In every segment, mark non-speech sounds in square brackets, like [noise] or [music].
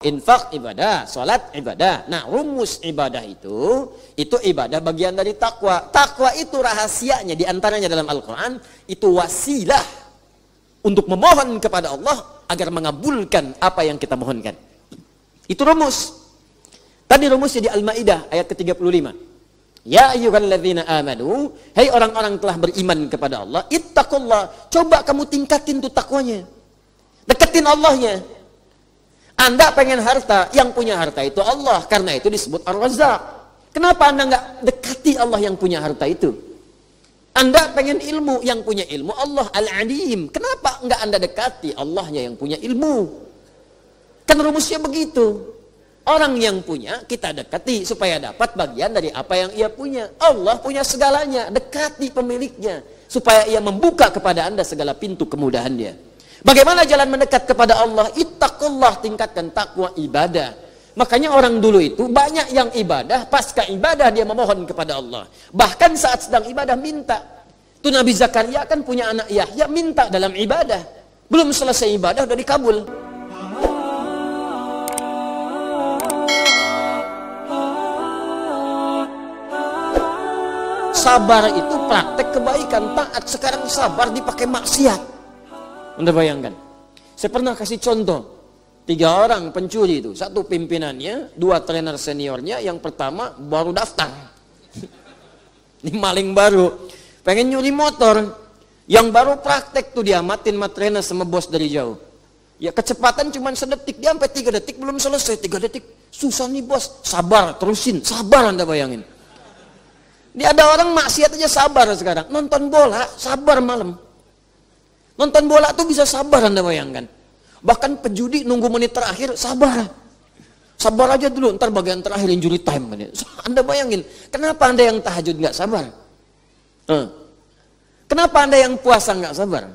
Infak ibadah, sholat ibadah. Nah, rumus ibadah itu, itu ibadah bagian dari takwa. Takwa itu rahasianya di antaranya dalam Al-Quran, itu wasilah untuk memohon kepada Allah agar mengabulkan apa yang kita mohonkan. Itu rumus. Tadi rumusnya di Al-Ma'idah ayat ke-35. Ya ayyuhalladzina amanu, hai orang-orang telah beriman kepada Allah, ittaqullah, coba kamu tingkatin tuh takwanya. Deketin Allahnya. Anda pengen harta, yang punya harta itu Allah. Karena itu disebut Ar-Razzaq. Kenapa Anda nggak dekati Allah yang punya harta itu? Anda pengen ilmu, yang punya ilmu Allah Al-Alim. Kenapa nggak Anda dekati Allahnya yang punya ilmu? Kan rumusnya begitu. Orang yang punya kita dekati supaya dapat bagian dari apa yang ia punya. Allah punya segalanya, dekati pemiliknya supaya ia membuka kepada Anda segala pintu kemudahan dia. Bagaimana jalan mendekat kepada Allah? Ittaqullah tingkatkan takwa ibadah. Makanya orang dulu itu banyak yang ibadah, pasca ibadah dia memohon kepada Allah. Bahkan saat sedang ibadah minta. Itu Nabi Zakaria kan punya anak Yahya minta dalam ibadah. Belum selesai ibadah udah dikabul. Sabar itu praktek kebaikan, taat. Sekarang sabar dipakai maksiat. Anda bayangkan. Saya pernah kasih contoh. Tiga orang pencuri itu. Satu pimpinannya, dua trainer seniornya. Yang pertama baru daftar. [laughs] Ini maling baru. Pengen nyuri motor. Yang baru praktek tuh diamatin sama trainer sama bos dari jauh. Ya kecepatan cuma sedetik. Dia sampai tiga detik belum selesai. Tiga detik. Susah nih bos. Sabar, terusin. Sabar anda bayangin. Dia ada orang maksiat aja sabar sekarang. Nonton bola, sabar malam. Nonton bola tuh bisa sabar Anda bayangkan. Bahkan pejudi nunggu menit terakhir sabar. Sabar aja dulu, ntar bagian terakhir injury time. [laughs] Anda bayangin, kenapa Anda yang tahajud nggak sabar? Kenapa Anda yang puasa nggak sabar?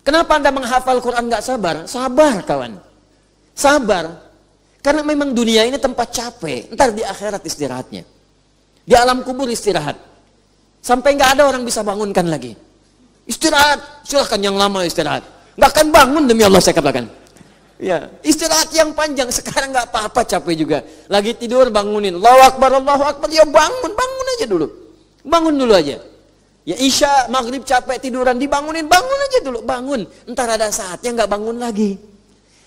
Kenapa Anda menghafal Quran nggak sabar? Sabar kawan. Sabar. Karena memang dunia ini tempat capek. Ntar di akhirat istirahatnya. Di alam kubur istirahat. Sampai nggak ada orang bisa bangunkan lagi. Istirahat, silahkan yang lama istirahat. Nggak akan bangun demi Allah saya katakan. Ya, istirahat yang panjang sekarang nggak apa-apa capek juga. Lagi tidur bangunin, Allahu Akbar, Allahu Akbar, ya bangun, bangun aja dulu. Bangun dulu aja. Ya Isya, maghrib capek tiduran, dibangunin, bangun aja dulu, bangun. Entar ada saatnya nggak bangun lagi.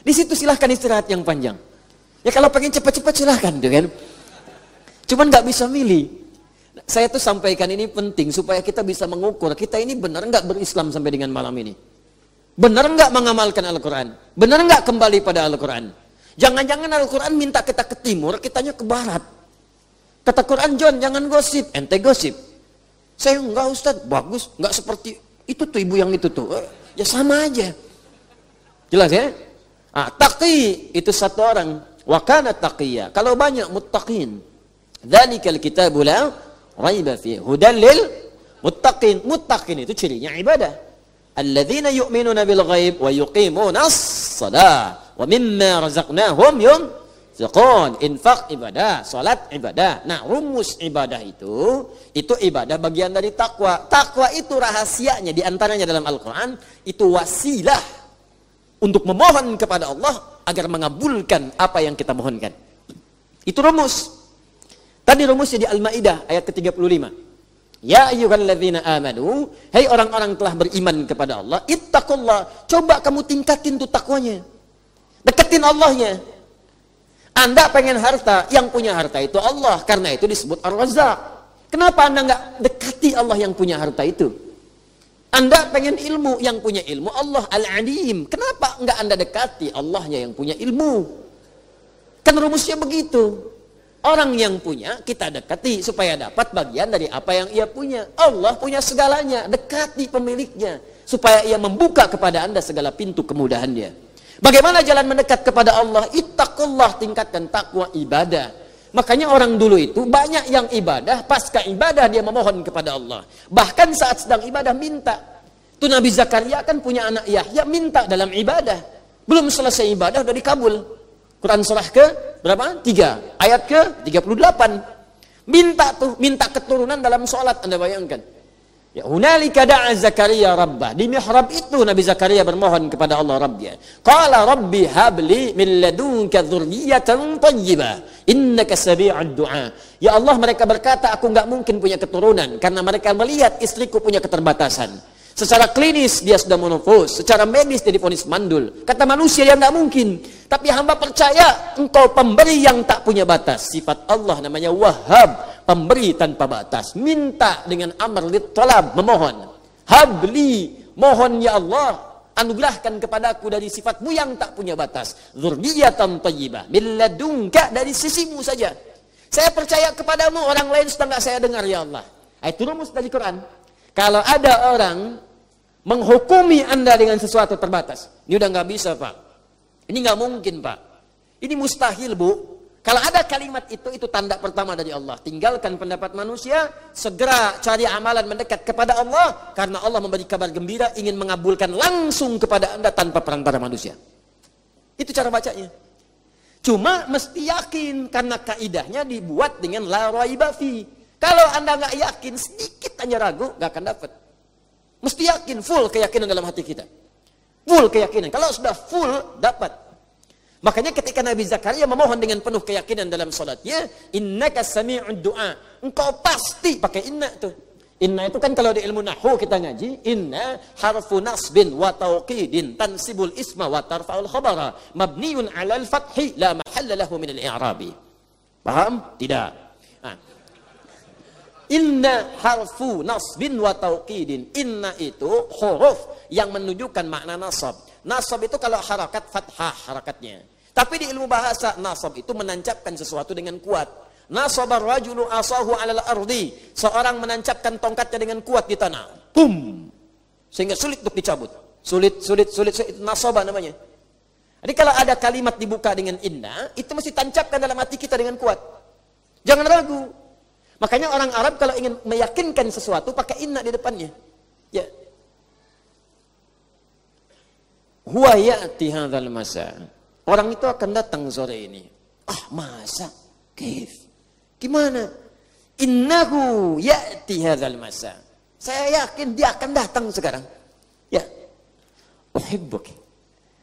Di situ silahkan istirahat yang panjang. Ya kalau pengen cepat-cepat silahkan, gitu kan. Cuman nggak bisa milih. Saya tuh sampaikan ini penting supaya kita bisa mengukur kita ini benar nggak berislam sampai dengan malam ini. Benar nggak mengamalkan Al-Quran? Benar nggak kembali pada Al-Quran? Jangan-jangan Al-Quran minta kita ke timur, kitanya ke barat. Kata Quran, John, jangan gosip. Ente gosip. Saya enggak Ustaz, bagus. Enggak seperti itu tuh ibu yang itu tuh. Eh, ya sama aja. Jelas ya? Ah, taqi itu satu orang. Wakana taqiyya. Kalau banyak muttaqin. Dzalikal kitabu la raiba fi hudan lil muttaqin. Muttaqin itu cirinya ibadah. Alladzina yu'minuna bil ghaib wa yuqimuna as-salah wa mimma razaqnahum yunfiqun. Infak ibadah, salat ibadah. Nah, rumus ibadah itu itu ibadah bagian dari takwa. Takwa itu rahasianya di antaranya dalam Al-Qur'an itu wasilah untuk memohon kepada Allah agar mengabulkan apa yang kita mohonkan. Itu rumus. Tadi rumusnya di Al-Maidah ayat ke-35. Ya ayyuhalladzina amanu, hai orang-orang telah beriman kepada Allah, ittaqullah, coba kamu tingkatin tuh takwanya. Deketin Allahnya. Anda pengen harta, yang punya harta itu Allah, karena itu disebut Ar-Razzaq. Kenapa Anda nggak dekati Allah yang punya harta itu? Anda pengen ilmu, yang punya ilmu Allah Al-Alim. Kenapa nggak Anda dekati Allahnya yang punya ilmu? Kan rumusnya begitu. Orang yang punya kita dekati supaya dapat bagian dari apa yang ia punya. Allah punya segalanya, dekati pemiliknya supaya ia membuka kepada Anda segala pintu kemudahan dia. Bagaimana jalan mendekat kepada Allah? Ittaqullah tingkatkan takwa ibadah. Makanya orang dulu itu banyak yang ibadah, pasca ibadah dia memohon kepada Allah. Bahkan saat sedang ibadah minta. Itu Nabi Zakaria kan punya anak Yahya minta dalam ibadah. Belum selesai ibadah udah dikabul. Quran surah ke berapa? Tiga. Ayat ke 38. Minta tuh, minta keturunan dalam sholat. Anda bayangkan. Ya, hunalika da'a Zakaria rabbah. Di mihrab itu Nabi Zakaria bermohon kepada Allah Rabbnya. Qala rabbi habli min ladunka dzurriyyatan thayyibah. Innaka sami'ud du'a. Ya Allah mereka berkata aku enggak mungkin punya keturunan karena mereka melihat istriku punya keterbatasan. Secara klinis dia sudah monofos, secara medis dia difonis mandul. Kata manusia yang nggak mungkin. Tapi hamba percaya engkau pemberi yang tak punya batas. Sifat Allah namanya Wahhab, pemberi tanpa batas. Minta dengan amr tolab, memohon. Habli, mohon ya Allah, anugerahkan kepadaku dari sifatmu yang tak punya batas. Zurriyatan tayyibah, milladunka dari sisimu saja. Saya percaya kepadamu, orang lain sudah nggak saya dengar ya Allah. Itu rumus dari Quran. Kalau ada orang menghukumi Anda dengan sesuatu terbatas, ini udah nggak bisa Pak. Ini nggak mungkin Pak. Ini mustahil Bu. Kalau ada kalimat itu, itu tanda pertama dari Allah. Tinggalkan pendapat manusia, segera cari amalan mendekat kepada Allah, karena Allah memberi kabar gembira, ingin mengabulkan langsung kepada Anda tanpa perantara manusia. Itu cara bacanya. Cuma mesti yakin, karena kaidahnya dibuat dengan la raibafi. Kalau Anda nggak yakin, sedikit hanya ragu, nggak akan dapat. Mesti yakin, full keyakinan dalam hati kita. Full keyakinan. Kalau sudah full, dapat. Makanya ketika Nabi Zakaria memohon dengan penuh keyakinan dalam salatnya, innaka sami'ud du'a. Engkau pasti pakai inna tuh. Inna itu kan kalau di ilmu nahu kita ngaji, inna harfu nasbin wa tauqidin tansibul isma wa tarfa'ul khabara mabniun 'ala al-fathi la mahalla lahu min al-i'rabi. Paham? Tidak. Nah, Inna harfu nasbin wa tauqidin. Inna itu huruf yang menunjukkan makna nasab. Nasab itu kalau harakat fathah harakatnya. Tapi di ilmu bahasa nasab itu menancapkan sesuatu dengan kuat. Nasabar rajulu asahu alal ardi. Seorang menancapkan tongkatnya dengan kuat di tanah. Bum. Sehingga sulit untuk dicabut. Sulit, sulit, sulit, sulit. Nasabah namanya. Jadi kalau ada kalimat dibuka dengan inna, itu mesti tancapkan dalam hati kita dengan kuat. Jangan ragu. Makanya orang Arab kalau ingin meyakinkan sesuatu pakai inna di depannya. Ya. Huwa ya'ti hadzal masa. Orang itu akan datang sore ini. Ah, masa? Kif? Gimana? Innahu ya'ti hadzal masa. Saya yakin dia akan datang sekarang. Ya. Uhibbuk.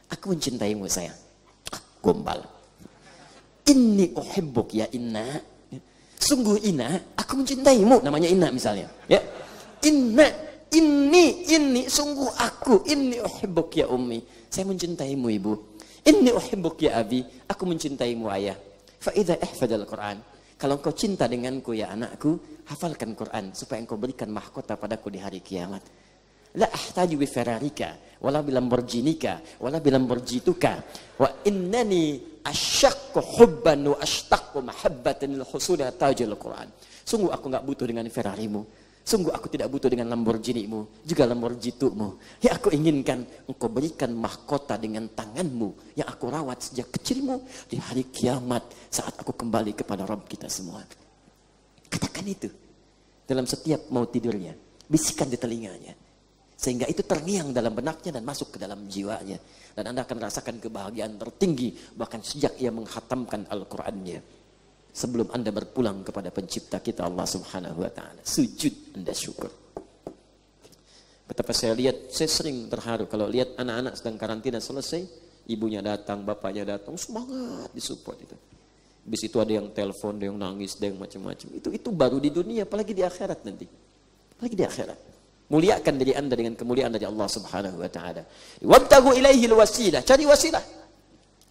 Aku mencintaimu sayang. Ah, gombal. Inni uhibbuk ya inna sungguh Ina, aku mencintaimu. Namanya Ina misalnya. Ya. Inna, ini, ini, sungguh aku. Ini uhibbuk ya ummi. Saya mencintaimu ibu. Ini uhibbuk ya abi. Aku mencintaimu ayah. Fa'idha ihfadal Quran. Kalau engkau cinta denganku ya anakku, hafalkan Quran supaya engkau berikan mahkota padaku di hari kiamat. La ahtaju bi Ferrarika, wala bi Lamborghinika, wala bi Lamborghituka. Wa innani asyakku hubban wa ashtaqu mahabbatan lil husuli tajil Quran. Sungguh aku nggak butuh dengan Ferrarimu. Sungguh aku tidak butuh dengan Lamborghini-mu, juga Lamborghini-mu. Yang aku inginkan, engkau berikan mahkota dengan tanganmu yang aku rawat sejak kecilmu di hari kiamat saat aku kembali kepada Rabb kita semua. Katakan itu dalam setiap mau tidurnya. Bisikan di telinganya. Sehingga itu terngiang dalam benaknya dan masuk ke dalam jiwanya. Dan Anda akan merasakan kebahagiaan tertinggi bahkan sejak ia menghatamkan Al-Qur'annya. Sebelum Anda berpulang kepada pencipta kita Allah Subhanahu wa taala. Sujud Anda syukur. Betapa saya lihat, saya sering terharu kalau lihat anak-anak sedang karantina selesai, ibunya datang, bapaknya datang, semangat disupport itu. Habis itu ada yang telepon, ada yang nangis, ada yang macam-macam. Itu itu baru di dunia, apalagi di akhirat nanti. Apalagi di akhirat. Muliakan diri anda dengan kemuliaan dari Allah subhanahu wa ta'ala. Wabtagu ilaihi wasilah. Cari wasilah.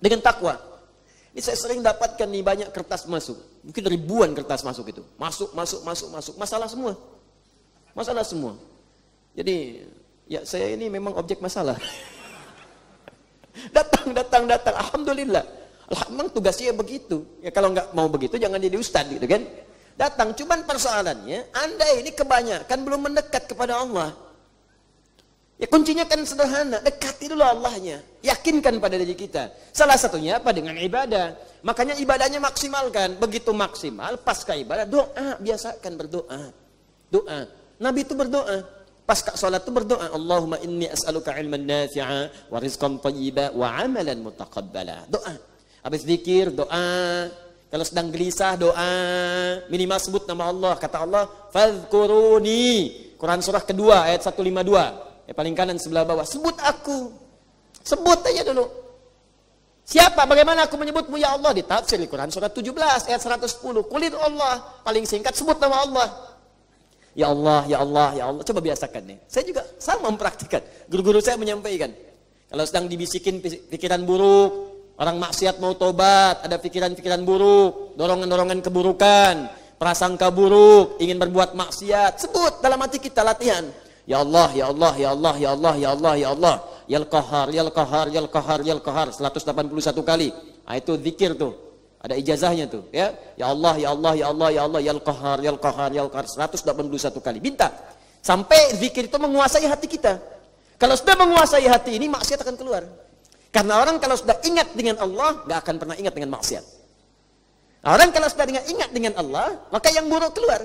Dengan takwa. Ini saya sering dapatkan nih banyak kertas masuk. Mungkin ribuan kertas masuk itu. Masuk, masuk, masuk, masuk. Masalah semua. Masalah semua. Jadi, ya saya ini memang objek masalah. [laughs] datang, datang, datang. Alhamdulillah. Alhamdulillah tugasnya begitu. Ya kalau nggak mau begitu jangan jadi ustad gitu kan datang. Cuman persoalannya, Anda ini kebanyakan belum mendekat kepada Allah. Ya kuncinya kan sederhana, dekati dulu Allahnya. Yakinkan pada diri kita. Salah satunya apa? Dengan ibadah. Makanya ibadahnya maksimalkan. Begitu maksimal, pasca ibadah, doa. Biasakan berdoa. Doa. Nabi itu berdoa. Pasca sholat itu berdoa. Allahumma inni as'aluka ilman nafi'a wa rizqan tayyiba wa amalan mutaqabbala. Doa. Habis zikir, doa. Kalau sedang gelisah doa, minimal sebut nama Allah. Kata Allah, "Fadhkuruni." Quran surah kedua ayat 152. Ya, paling kanan sebelah bawah. Sebut aku. Sebut aja dulu. Siapa? Bagaimana aku menyebutmu ya Allah? Di tafsir Quran surah 17 ayat 110. Kulit Allah. Paling singkat sebut nama Allah. Ya Allah, ya Allah, ya Allah. Coba biasakan nih. Saya juga sama mempraktikkan. Guru-guru saya menyampaikan. Kalau sedang dibisikin pikiran buruk, orang maksiat mau tobat, ada pikiran-pikiran buruk, dorongan-dorongan keburukan, prasangka buruk, ingin berbuat maksiat, sebut dalam hati kita latihan. Ya Allah, ya Allah, ya Allah, ya Allah, ya Allah, ya Allah. Yal Qahar, Yal Qahar, Yal Qahar, Yal Qahar 181 kali. Nah, itu zikir tuh. Ada ijazahnya tuh, ya. Ya Allah, ya Allah, ya Allah, ya Allah, Yal Qahar, Yal Qahar, Yal Qahar 181 kali. Minta. Sampai zikir itu menguasai hati kita. Kalau sudah menguasai hati ini, maksiat akan keluar. Karena orang kalau sudah ingat dengan Allah, nggak akan pernah ingat dengan maksiat. Orang kalau sudah ingat dengan Allah, maka yang buruk keluar.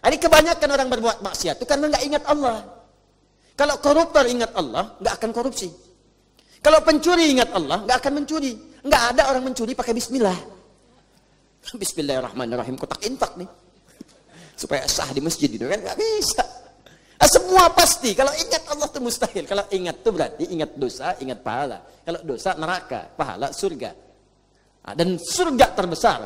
Ini kebanyakan orang berbuat maksiat itu karena nggak ingat Allah. Kalau koruptor ingat Allah, nggak akan korupsi. Kalau pencuri ingat Allah, nggak akan mencuri. Nggak ada orang mencuri pakai Bismillah. [laughs] Bismillahirrahmanirrahim. Kotak infak nih. [laughs] Supaya sah di masjid itu kan nggak bisa. Nah, semua pasti. Kalau ingat Allah itu mustahil. Kalau ingat itu berarti ingat dosa, ingat pahala. Kalau dosa neraka, pahala surga. Nah, dan surga terbesar.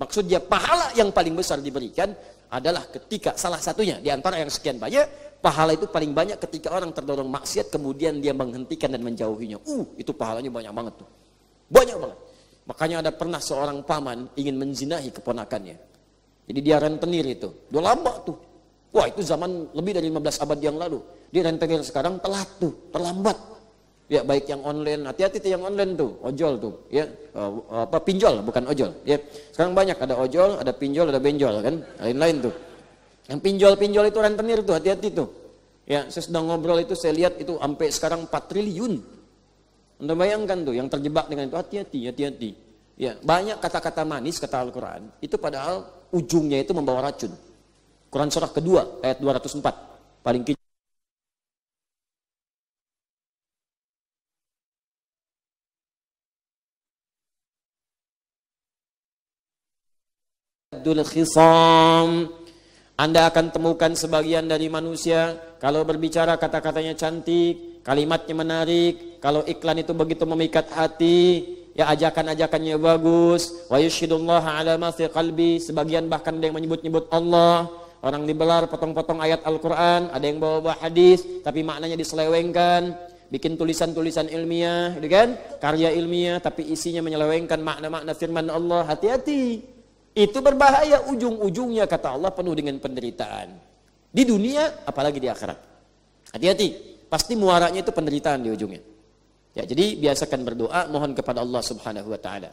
Maksudnya pahala yang paling besar diberikan adalah ketika salah satunya di antara yang sekian banyak pahala itu paling banyak ketika orang terdorong maksiat kemudian dia menghentikan dan menjauhinya. Uh, itu pahalanya banyak banget tuh. Banyak banget. Makanya ada pernah seorang paman ingin menzinahi keponakannya. Jadi dia rentenir itu. Udah lama tuh. Wah itu zaman lebih dari 15 abad yang lalu. Dia rentenir sekarang telat tuh, terlambat. Ya baik yang online, hati-hati tuh yang online tuh, ojol tuh, ya uh, apa pinjol bukan ojol. Ya sekarang banyak ada ojol, ada pinjol, ada benjol kan, lain-lain tuh. Yang pinjol-pinjol itu rentenir tuh, hati-hati tuh. Ya, saya sedang ngobrol itu saya lihat itu sampai sekarang 4 triliun. Anda bayangkan tuh yang terjebak dengan itu hati-hati, hati-hati. Ya, banyak kata-kata manis kata Al-Qur'an, itu padahal ujungnya itu membawa racun. Quran surah kedua ayat 204. Paling kecil. Anda akan temukan sebagian dari manusia. Kalau berbicara kata-katanya cantik, kalimatnya menarik, kalau iklan itu begitu memikat hati, ya ajakan-ajakannya bagus, wa ala qalbi, sebagian bahkan ada yang menyebut-nyebut Allah, orang dibelar potong-potong ayat Al-Qur'an, ada yang bawa-bawa hadis tapi maknanya diselewengkan, bikin tulisan-tulisan ilmiah, gitu kan? Karya ilmiah tapi isinya menyelewengkan makna-makna firman Allah. Hati-hati. Itu berbahaya ujung-ujungnya kata Allah penuh dengan penderitaan. Di dunia apalagi di akhirat. Hati-hati, pasti muaranya itu penderitaan di ujungnya. Ya, jadi biasakan berdoa mohon kepada Allah Subhanahu wa taala.